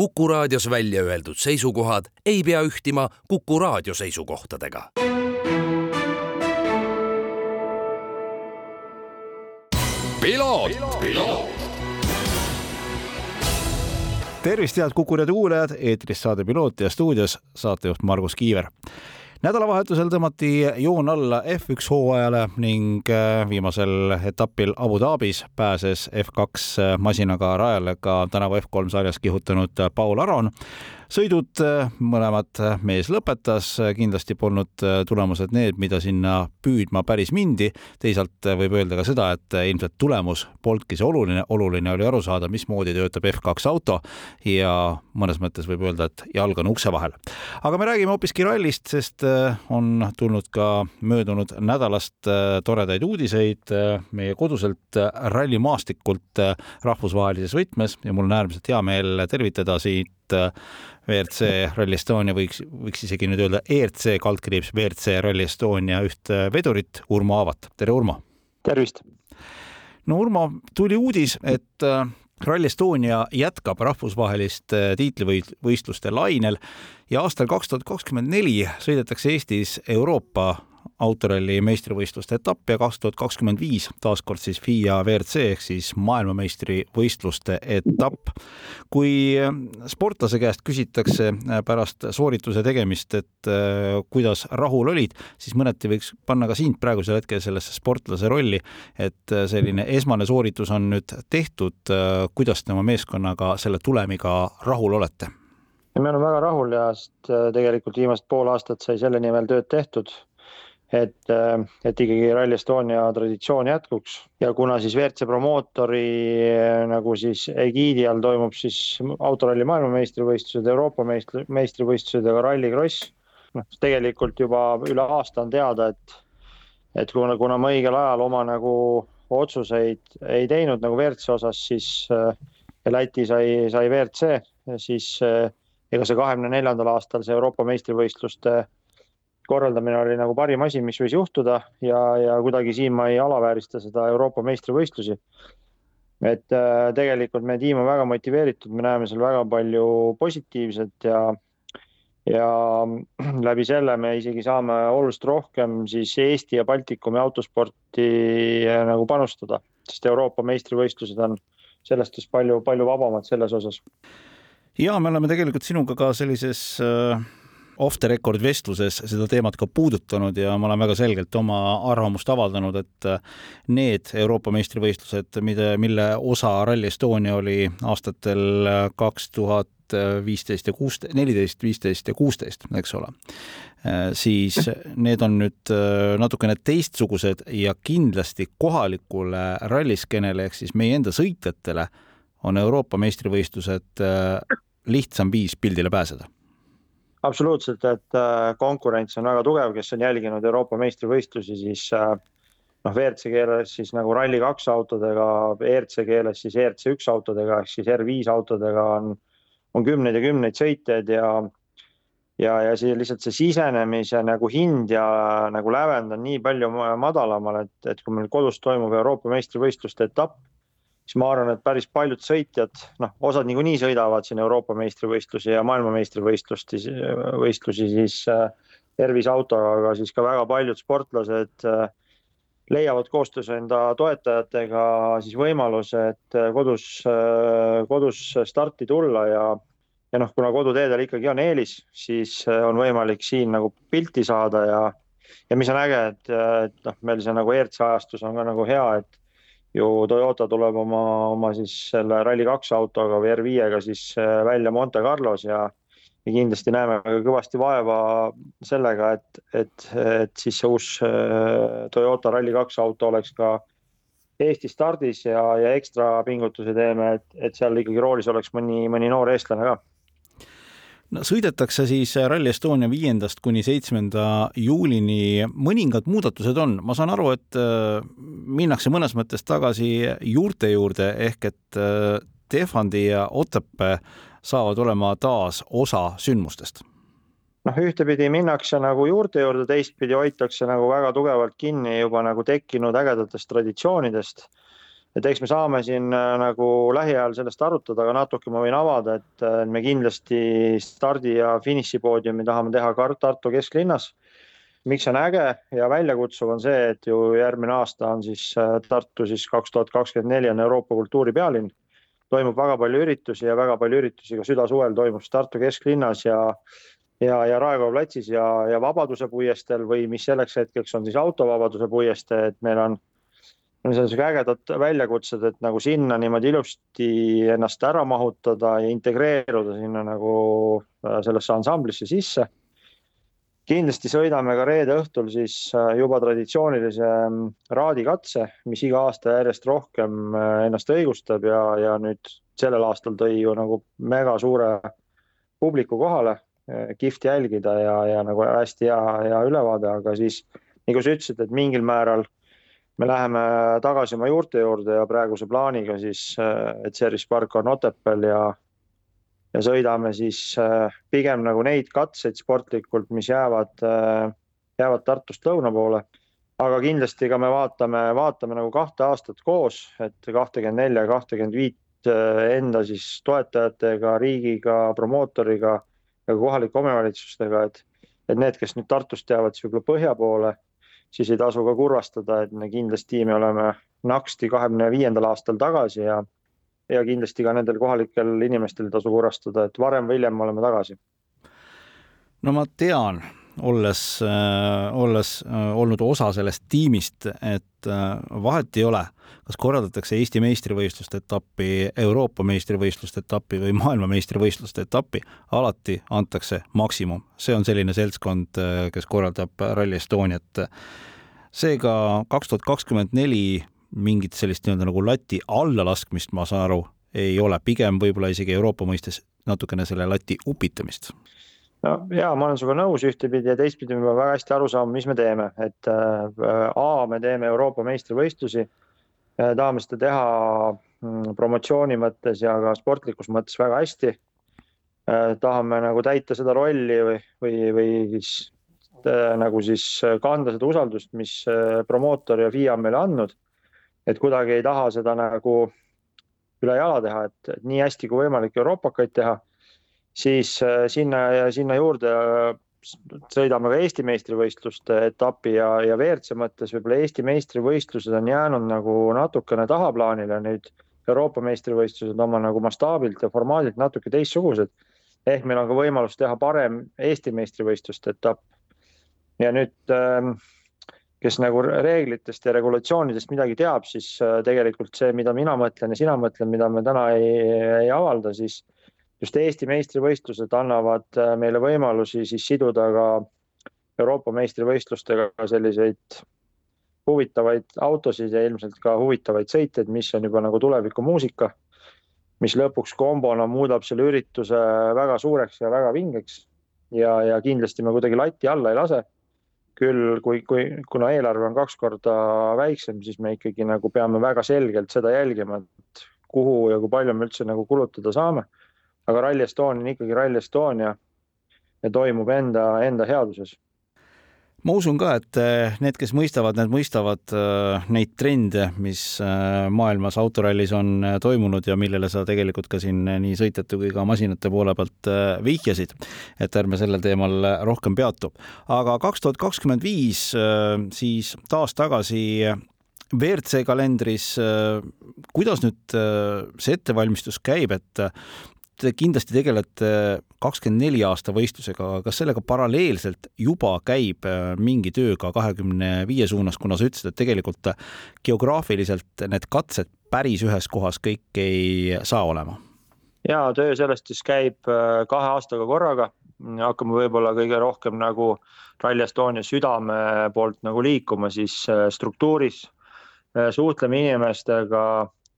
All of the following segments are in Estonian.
Kuku raadios välja öeldud seisukohad ei pea ühtima Kuku raadio seisukohtadega. tervist, head Kuku raadio kuulajad, eetris saade Piloot ja stuudios saatejuht Margus Kiiver nädalavahetusel tõmmati joon alla F1 hooajale ning äh, viimasel etapil Abu Dhabis pääses F2 masinaga rajale ka tänavu F3 sarjas kihutanud Paul Aron sõidud äh, mõlemad äh, mees lõpetas, kindlasti polnud äh, tulemused need, mida sinna püüdma päris mindi. teisalt võib öelda ka seda, et ilmselt tulemus polnudki see oluline, oluline oli aru saada, mismoodi töötab F2 auto ja mõnes mõttes võib öelda, et jalg on ukse vahel. aga me räägime hoopiski rallist, sest on tulnud ka möödunud nädalast toredaid uudiseid meie koduselt rallimaastikult rahvusvahelises võtmes ja mul on äärmiselt hea meel tervitada siit WRC Rally Estonia võiks, võiks isegi nüüd öelda ERC kaldkriips WRC Rally Estonia üht vedurit, Urmo Aavat. tere, Urmo! tervist! no Urmo, tuli uudis, et äh, Rally Estonia jätkab rahvusvahelist äh, tiitlivõistluste lainel ja aastal kaks tuhat kakskümmend neli sõidetakse Eestis Euroopa autoralli meistrivõistluste etapp ja kaks tuhat kakskümmend viis taaskord siis FIA WRC ehk siis maailmameistrivõistluste etapp. kui äh, sportlase käest küsitakse äh, pärast soorituse tegemist, et äh, kuidas rahul olid, siis mõneti võiks panna ka sind praegusel hetkel sellesse sportlase rolli, et selline esmane sooritus on nüüd tehtud. kuidas te oma meeskonnaga selle tulemiga rahul olete? me oleme väga rahul ja tegelikult viimased pool aastat sai selle nimel tööd tehtud et, äh, et ikkagi Rally Estonia traditsioon jätkuks. Ja kuna siis WRC promootori äh, nagu siis egiidi all toimub siis autoralli maailmameistrivõistlused, Euroopa meistri, meistrivõistlused ja ka Rallycross, noh tegelikult juba üle aasta on teada, et et kuna, kuna ma õigel ajal oma nagu otsuseid ei teinud nagu WRC osas, siis äh, Läti sai, sai WRC, siis ega see kahekümne neljandal aastal see Euroopa meistrivõistluste korraldamine oli nagu parim asi, mis võis juhtuda ja, ja kuidagi siin ma ei alaväärista seda Euroopa meistrivõistlusi. et äh, tegelikult meie tiim on väga motiveeritud, me näeme seal väga palju positiivset ja ja läbi selle me isegi saame oluliselt rohkem siis Eesti ja Baltikumi autosporti äh, nagu panustada, sest Euroopa meistrivõistlused on sellest just palju, palju vabamad selles osas. ja me oleme tegelikult sinuga ka sellises äh off the record vestluses seda teemat ka puudutanud ja ma olen väga selgelt oma arvamust avaldanud, et äh, need Euroopa meistrivõistlused, mida, mille osa Rally Estonia oli aastatel äh, kaks tuhat viisteist ja kuusteist, neliteist, viisteist ja kuusteist, eks ole, äh, siis need on nüüd natukene teistsugused ja kindlasti kohalikule ralliskeenele ehk siis meie enda sõitjatele on Euroopa meistrivõistlused lihtsam viis pildile pääseda absoluutselt, et äh, konkurents on väga tugev, kes on jälginud Euroopa meistrivõistlusi, siis äh, noh, WRC keeles siis nagu Rally2 autodega, ERC keeles siis ERC üks autodega ehk siis R5 autodega on, on kümneid ja kümneid sõitjaid ja ja, ja see lihtsalt see sisenemise nagu hind ja nagu lävend on nii palju madalamal, et, et kui meil kodus toimub Euroopa meistrivõistluste etapp siis ma arvan, et päris paljud sõitjad, noh, osad niikuinii sõidavad siin Euroopa meistrivõistlusi ja maailmameistrivõistlusi, võistlusi siis äh, terviseautoga, aga siis ka väga paljud sportlased äh, leiavad koostöös enda toetajatega siis võimaluse, et äh, kodus, kodus starti tulla ja ja noh, kuna koduteedel ikkagi on eelis, siis on võimalik siin nagu pilti saada ja ja mis on äge, et, et noh, meil see nagu ERC ajastus on ka nagu hea, et ju Toyota tuleb oma, oma siis selle Rally2 autoga või R5-ga siis äh, välja Monte Carlos ja ja kindlasti näeme kõvasti vaeva sellega, et, et, et siis see uus äh, Toyota Rally2 auto oleks ka Eesti stardis ja, ja ekstra pingutusi teeme, et, et seal ikkagi roolis oleks mõni, mõni noor eestlane ka no sõidetakse siis Rally Estonia viiendast kuni seitsmenda juulini, mõningad muudatused on, ma saan aru, et äh, minnakse mõnes mõttes tagasi juurte juurde ehk et äh, Tehvandi ja Otepää saavad olema taas osa sündmustest. Noh, ühtepidi minnakse nagu juurte juurde, teistpidi hoitakse nagu väga tugevalt kinni juba nagu tekkinud ägedatest traditsioonidest. Et eks me saame siin äh, nagu lähiajal sellest arutada, aga natuke ma võin avada, et äh, me kindlasti stardi ja finišipoodiumi tahame teha Tartu kesklinnas. miks on äge ja väljakutsuv, on see, et ju järgmine aasta on siis äh, Tartu siis kaks tuhat kakskümmend neli on Euroopa kultuuripealinn. toimub väga palju üritusi ja väga palju üritusi ka südasuvel toimub Tartu kesklinnas ja ja, ja Raekoja platsis ja, ja Vabaduse puiesteel või mis selleks hetkeks on siis autovabaduse puiestee, et meil on on sellised ägedad väljakutsed, et nagu sinna niimoodi ilusti ennast ära mahutada ja integreeruda sinna nagu äh, sellesse ansamblisse sisse. kindlasti sõidame ka reede õhtul siis äh, juba traditsioonilise mm, raadikatse, mis iga aasta järjest rohkem äh, ennast õigustab ja, ja nüüd sellel aastal tõi ju nagu mega suure publiku kohale, kihvt jälgida ja, ja nagu hästi hea, hea ülevaade, aga siis nagu sa ütlesid, et mingil määral me läheme tagasi oma juurte juurde ja praeguse plaaniga siis, äh, et Ceres park on Otepääl ja ja sõidame siis äh, pigem nagu neid katseid sportlikult, mis jäävad, äh, jäävad Tartust lõuna poole. aga kindlasti ka me vaatame, vaatame nagu kahte aastat koos, et kahtekümmend nelja, kahtekümmend viit enda siis toetajatega, riigiga, promootoriga ja kohalike omavalitsustega, et, et need, kes nüüd Tartust jäävad võib-olla põhja poole siis ei tasu ka kurvastada, et me kindlasti me oleme naksti kahekümne viiendal aastal tagasi ja ja kindlasti ka nendel kohalikel inimestel ei tasu kurvastada, et varem või hiljem me oleme tagasi. no ma tean, olles äh,, olles äh, olnud osa sellest tiimist, et äh, vahet ei ole, kas korraldatakse Eesti meistrivõistluste etappi, Euroopa meistrivõistluste etappi või maailmameistrivõistluste etappi, alati antakse maksimum. see on selline seltskond, äh, kes korraldab Rally Estoniat. seega kaks tuhat kakskümmend neli mingit sellist nii-öelda nagu lati allalaskmist, ma saan aru, ei ole, pigem võib-olla isegi Euroopa mõistes natukene selle lati upitamist no ja ma olen sinuga nõus ühtepidi ja teistpidi me peame väga hästi aru saama, mis me teeme, et äh, A, me teeme Euroopa meistrivõistlusi äh,. tahame seda teha mm, promotsiooni mõttes ja ka sportlikus mõttes väga hästi äh,. tahame nagu täita seda rolli või, või, või siis nagu siis kanda seda usaldust, mis promootor ja FIA on meile andnud. et kuidagi ei taha seda nagu üle jala teha, et nii hästi kui võimalik Euroopakaid teha siis äh, sinna ja sinna juurde äh, sõidame ka Eesti meistrivõistluste etapi ja, ja WRC mõttes võib-olla Eesti meistrivõistlused on jäänud nagu natukene tahaplaanile nüüd. Euroopa meistrivõistlused oma nagu mastaabilt ja formaadilt natuke teistsugused. ehk meil on ka võimalus teha parem Eesti meistrivõistluste etapp. ja nüüd, ähm, kes nagu reeglitest ja regulatsioonidest midagi teab, siis äh, tegelikult see, mida mina mõtlen ja sina mõtled, mida me täna ei, ei avalda, siis just Eesti meistrivõistlused annavad äh, meile võimalusi siis siduda ka Euroopa meistrivõistlustega selliseid huvitavaid autosid ja ilmselt ka huvitavaid sõiteid, mis on juba nagu tulevikumuusika, mis lõpuks kombona muudab selle ürituse väga suureks ja väga vingeks. ja, ja kindlasti me kuidagi lati alla ei lase. küll kui, kui, kuna eelarve on kaks korda väiksem, siis me ikkagi nagu peame väga selgelt seda jälgima, et kuhu ja kui palju me üldse nagu kulutada saame aga Rally Estonia on ikkagi Rally Estonia ja toimub enda, enda headuses ma usun ka, et eh, need, kes mõistavad, need mõistavad eh, neid trende, mis eh, maailmas autorallis on toimunud ja millele sa tegelikult ka siin nii sõitjate kui ka masinate poole pealt vihjasid. et ärme sellel teemal rohkem peatu. aga kaks tuhat kakskümmend viis siis taas tagasi WRC kalendris, kuidas nüüd see ettevalmistus käib, et te kindlasti tegelete kakskümmend neli aasta võistlusega, kas sellega paralleelselt juba käib äh, mingi töö ka kahekümne viie suunas, kuna sa ütlesid, et tegelikult geograafiliselt need katsed päris ühes kohas kõik ei saa olema? ja töö sellest siis käib äh, kahe aastaga korraga, hakkame võib-olla kõige rohkem nagu Rally Estonia südame poolt nagu liikuma siis äh, struktuuris, suhtleme inimestega,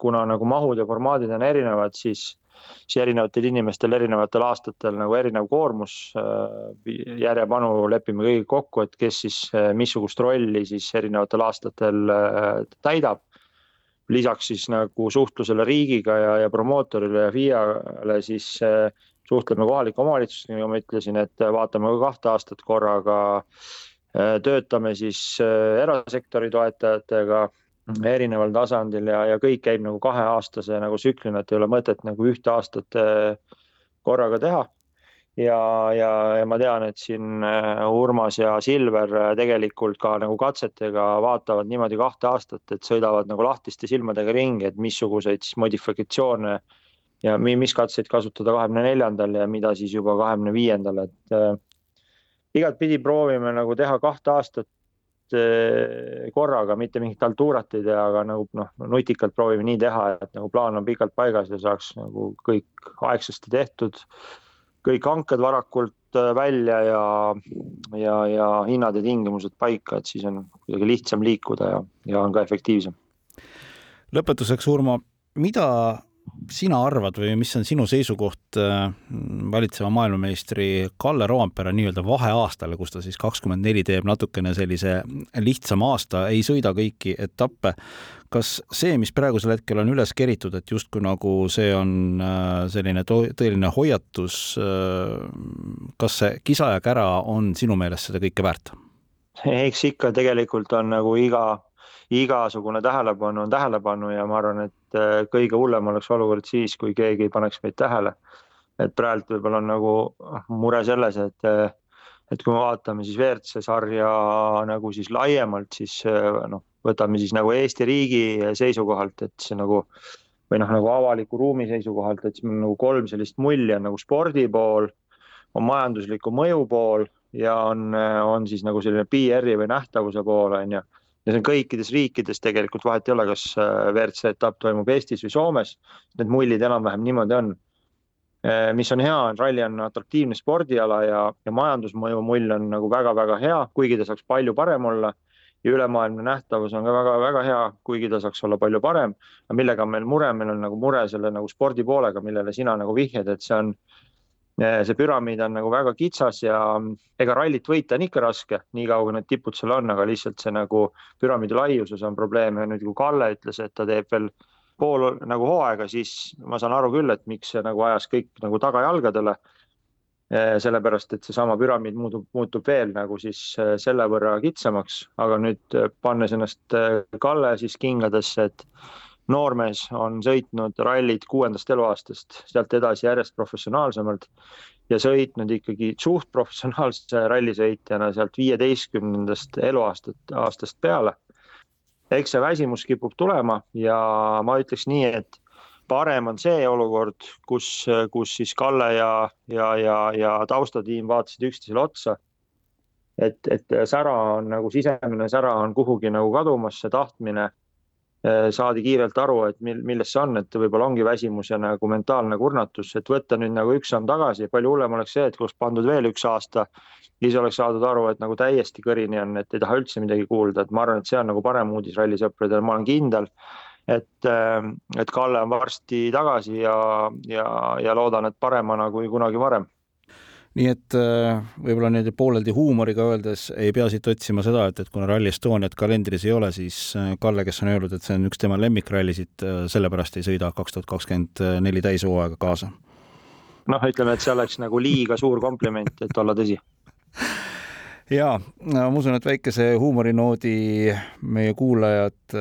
kuna nagu mahud ja formaadid on erinevad, siis siis erinevatel inimestel erinevatel aastatel nagu erinev koormus. Äh, järjepanu lepime kõik kokku, et kes siis äh, missugust rolli siis erinevatel aastatel äh, täidab. lisaks siis nagu suhtlusele riigiga ja, ja promootorile ja FIA-le siis suhtleme kohalike omavalitsustega, nagu ma ütlesin, et vaatame ka kahte aastat korraga. töötame siis erasektori toetajatega erineval tasandil ja, ja kõik käib nagu kaheaastase nagu tsüklina, et ei ole mõtet nagu ühte aastat korraga teha. Ja, ja, ja ma tean, et siin Urmas ja Silver tegelikult ka nagu katsetega vaatavad niimoodi kahte aastat, et sõidavad nagu lahtiste silmadega ringi, et missuguseid siis modifikatsioone ja mis katseid kasutada kahekümne neljandal ja mida siis juba kahekümne viiendal, et äh, igatpidi proovime nagu teha kahte aastat äh, korraga, mitte mingit altuurat ei tea, aga nagu noh, nutikalt proovime nii teha, et nagu plaan on pikalt paigas ja saaks nagu kõik aegsasti tehtud. kõik hanked varakult äh, välja ja, ja, ja hinnad ja tingimused paika, et siis on kuidagi lihtsam liikuda ja, ja on ka efektiivsem. lõpetuseks, Urmo, mida sina arvad või mis on sinu seisukoht äh, valitseva maailmameistri Kalle Roompere nii-öelda vaheaastale, kus ta siis kakskümmend neli teeb natukene sellise lihtsama aasta, ei sõida kõiki etappe. kas see, mis praegusel hetkel on üles keritud, et justkui nagu see on äh, selline tõeline hoiatus, äh, kas see kisa ja kära on sinu meelest seda kõike väärt? eks ikka tegelikult on nagu iga igasugune tähelepanu on tähelepanu ja ma arvan, et äh, kõige hullem oleks olukord siis, kui keegi ei paneks meid tähele. et praegu võib-olla on nagu ah, mure selles, et, äh, et kui me vaatame siis WRC sarja nagu siis laiemalt, siis äh, noh, võtame siis nagu Eesti riigi seisukohalt, et see nagu või noh, nagu avaliku ruumi seisukohalt, et siis meil on nagu kolm sellist mulje on nagu spordi pool, on majandusliku mõju pool ja on, on siis nagu selline PR-i või nähtavuse pool, on ju see on kõikides riikides tegelikult vahet ei ole, kas äh, WRC etapp toimub Eestis või Soomes. Need mullid enam-vähem niimoodi on. Äh, mis on hea, on ralli on atraktiivne spordiala ja, ja majandusmõju mull on nagu väga-väga hea, kuigi ta saaks palju parem olla. ja ülemaailmne nähtavus on ka väga-väga hea, kuigi ta saaks olla palju parem. aga millega on meil mure, meil on nagu mure selle nagu spordi poolega, millele sina nagu vihjad, et see on see püramiid on nagu väga kitsas ja ega rallit võita on ikka raske, niikaua kui need tipud seal on, aga lihtsalt see nagu püramiidi laiuses on probleem ja nüüd, kui Kalle ütles, et ta teeb veel pool nagu hooaega, siis ma saan aru küll, et miks see nagu ajas kõik nagu tagajalgadele. sellepärast, et seesama püramiid muutub, muutub veel nagu siis selle võrra kitsamaks, aga nüüd pannes ennast Kalle siis kingadesse, et noormees on sõitnud rallit kuuendast eluaastast, sealt edasi järjest professionaalsemalt ja sõitnud ikkagi suht professionaalse rallisõitjana sealt viieteistkümnendast eluaastat, aastast peale. eks see väsimus kipub tulema ja ma ütleks nii, et parem on see olukord, kus, kus siis Kalle ja, ja, ja, ja taustatiim vaatasid üksteisele otsa. et, et sära on nagu sisemine sära on kuhugi nagu kadumas, see tahtmine saadi kiirelt aru, et mil, milles see on, et võib-olla ongi väsimus ja nagu mentaalne kurnatus, et võtta nüüd nagu üks samm tagasi, palju hullem oleks see, et oleks pandud veel üks aasta, siis oleks saadud aru, et nagu täiesti kõrini on, et ei taha üldse midagi kuulda, et ma arvan, et see on nagu parem uudis rallisõpradele, ma olen kindel, et, äh, et Kalle on varsti tagasi ja, ja, ja loodan, et paremana kui kunagi varem nii et äh, võib-olla niimoodi pooleldi huumoriga öeldes ei pea siit otsima seda, et, et kuna Rally Estoniat kalendris ei ole, siis äh, Kalle, kes on öelnud, et see on üks tema lemmikrallisid, äh, sellepärast ei sõida kaks tuhat kakskümmend neli täishooaega kaasa. noh, ütleme, et see oleks nagu liiga suur kompliment, et olla tõsi ja ma usun, et väikese huumorinoodi meie kuulajad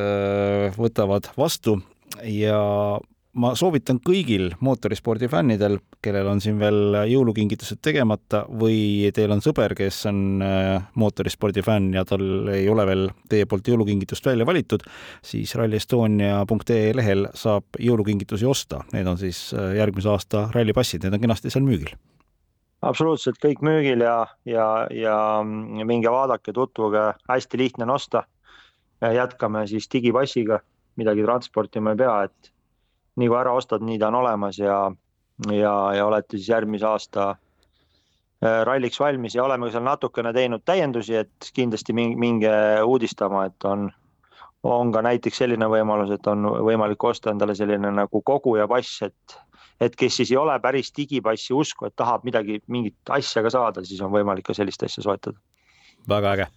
võtavad vastu ja ma soovitan kõigil mootorispordi fännidel, kellel on siin veel jõulukingitused tegemata või teil on sõber, kes on äh, mootorispordi fänn ja tal ei ole veel teie poolt jõulukingitust välja valitud, siis rallyestonia.ee lehel saab jõulukingitusi osta. Need on siis äh, järgmise aasta rallipassid, need on kenasti seal müügil absoluutselt kõik müügil ja, ja, ja minge vaadake, tutvuge, hästi lihtne on osta. jätkame siis digipassiga, midagi transportima ei pea, et nii kui ära ostad, nii ta on olemas ja, ja, ja olete siis järgmise aasta äh, ralliks valmis ja oleme seal natukene teinud täiendusi, et kindlasti minge uudistama, et on, on ka näiteks selline võimalus, et on võimalik osta endale selline nagu koguja pass, et, et kes siis ei ole päris digipassi usku, et tahab midagi, mingit asja ka saada, siis on võimalik ka sellist asja soetada. väga äge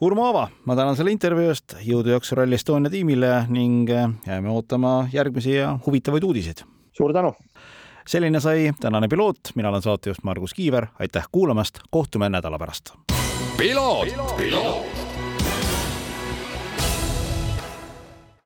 Urmo Aava, ma tänan selle intervjuu eest, jõudu jaksu Rally Estonia tiimile ning äh, jääme ootama järgmisi ja huvitavaid uudiseid. suur tänu! selline sai tänane piloot, mina olen saatejuht Margus Kiiver, aitäh kuulamast, kohtume nädala pärast. piloot, piloot..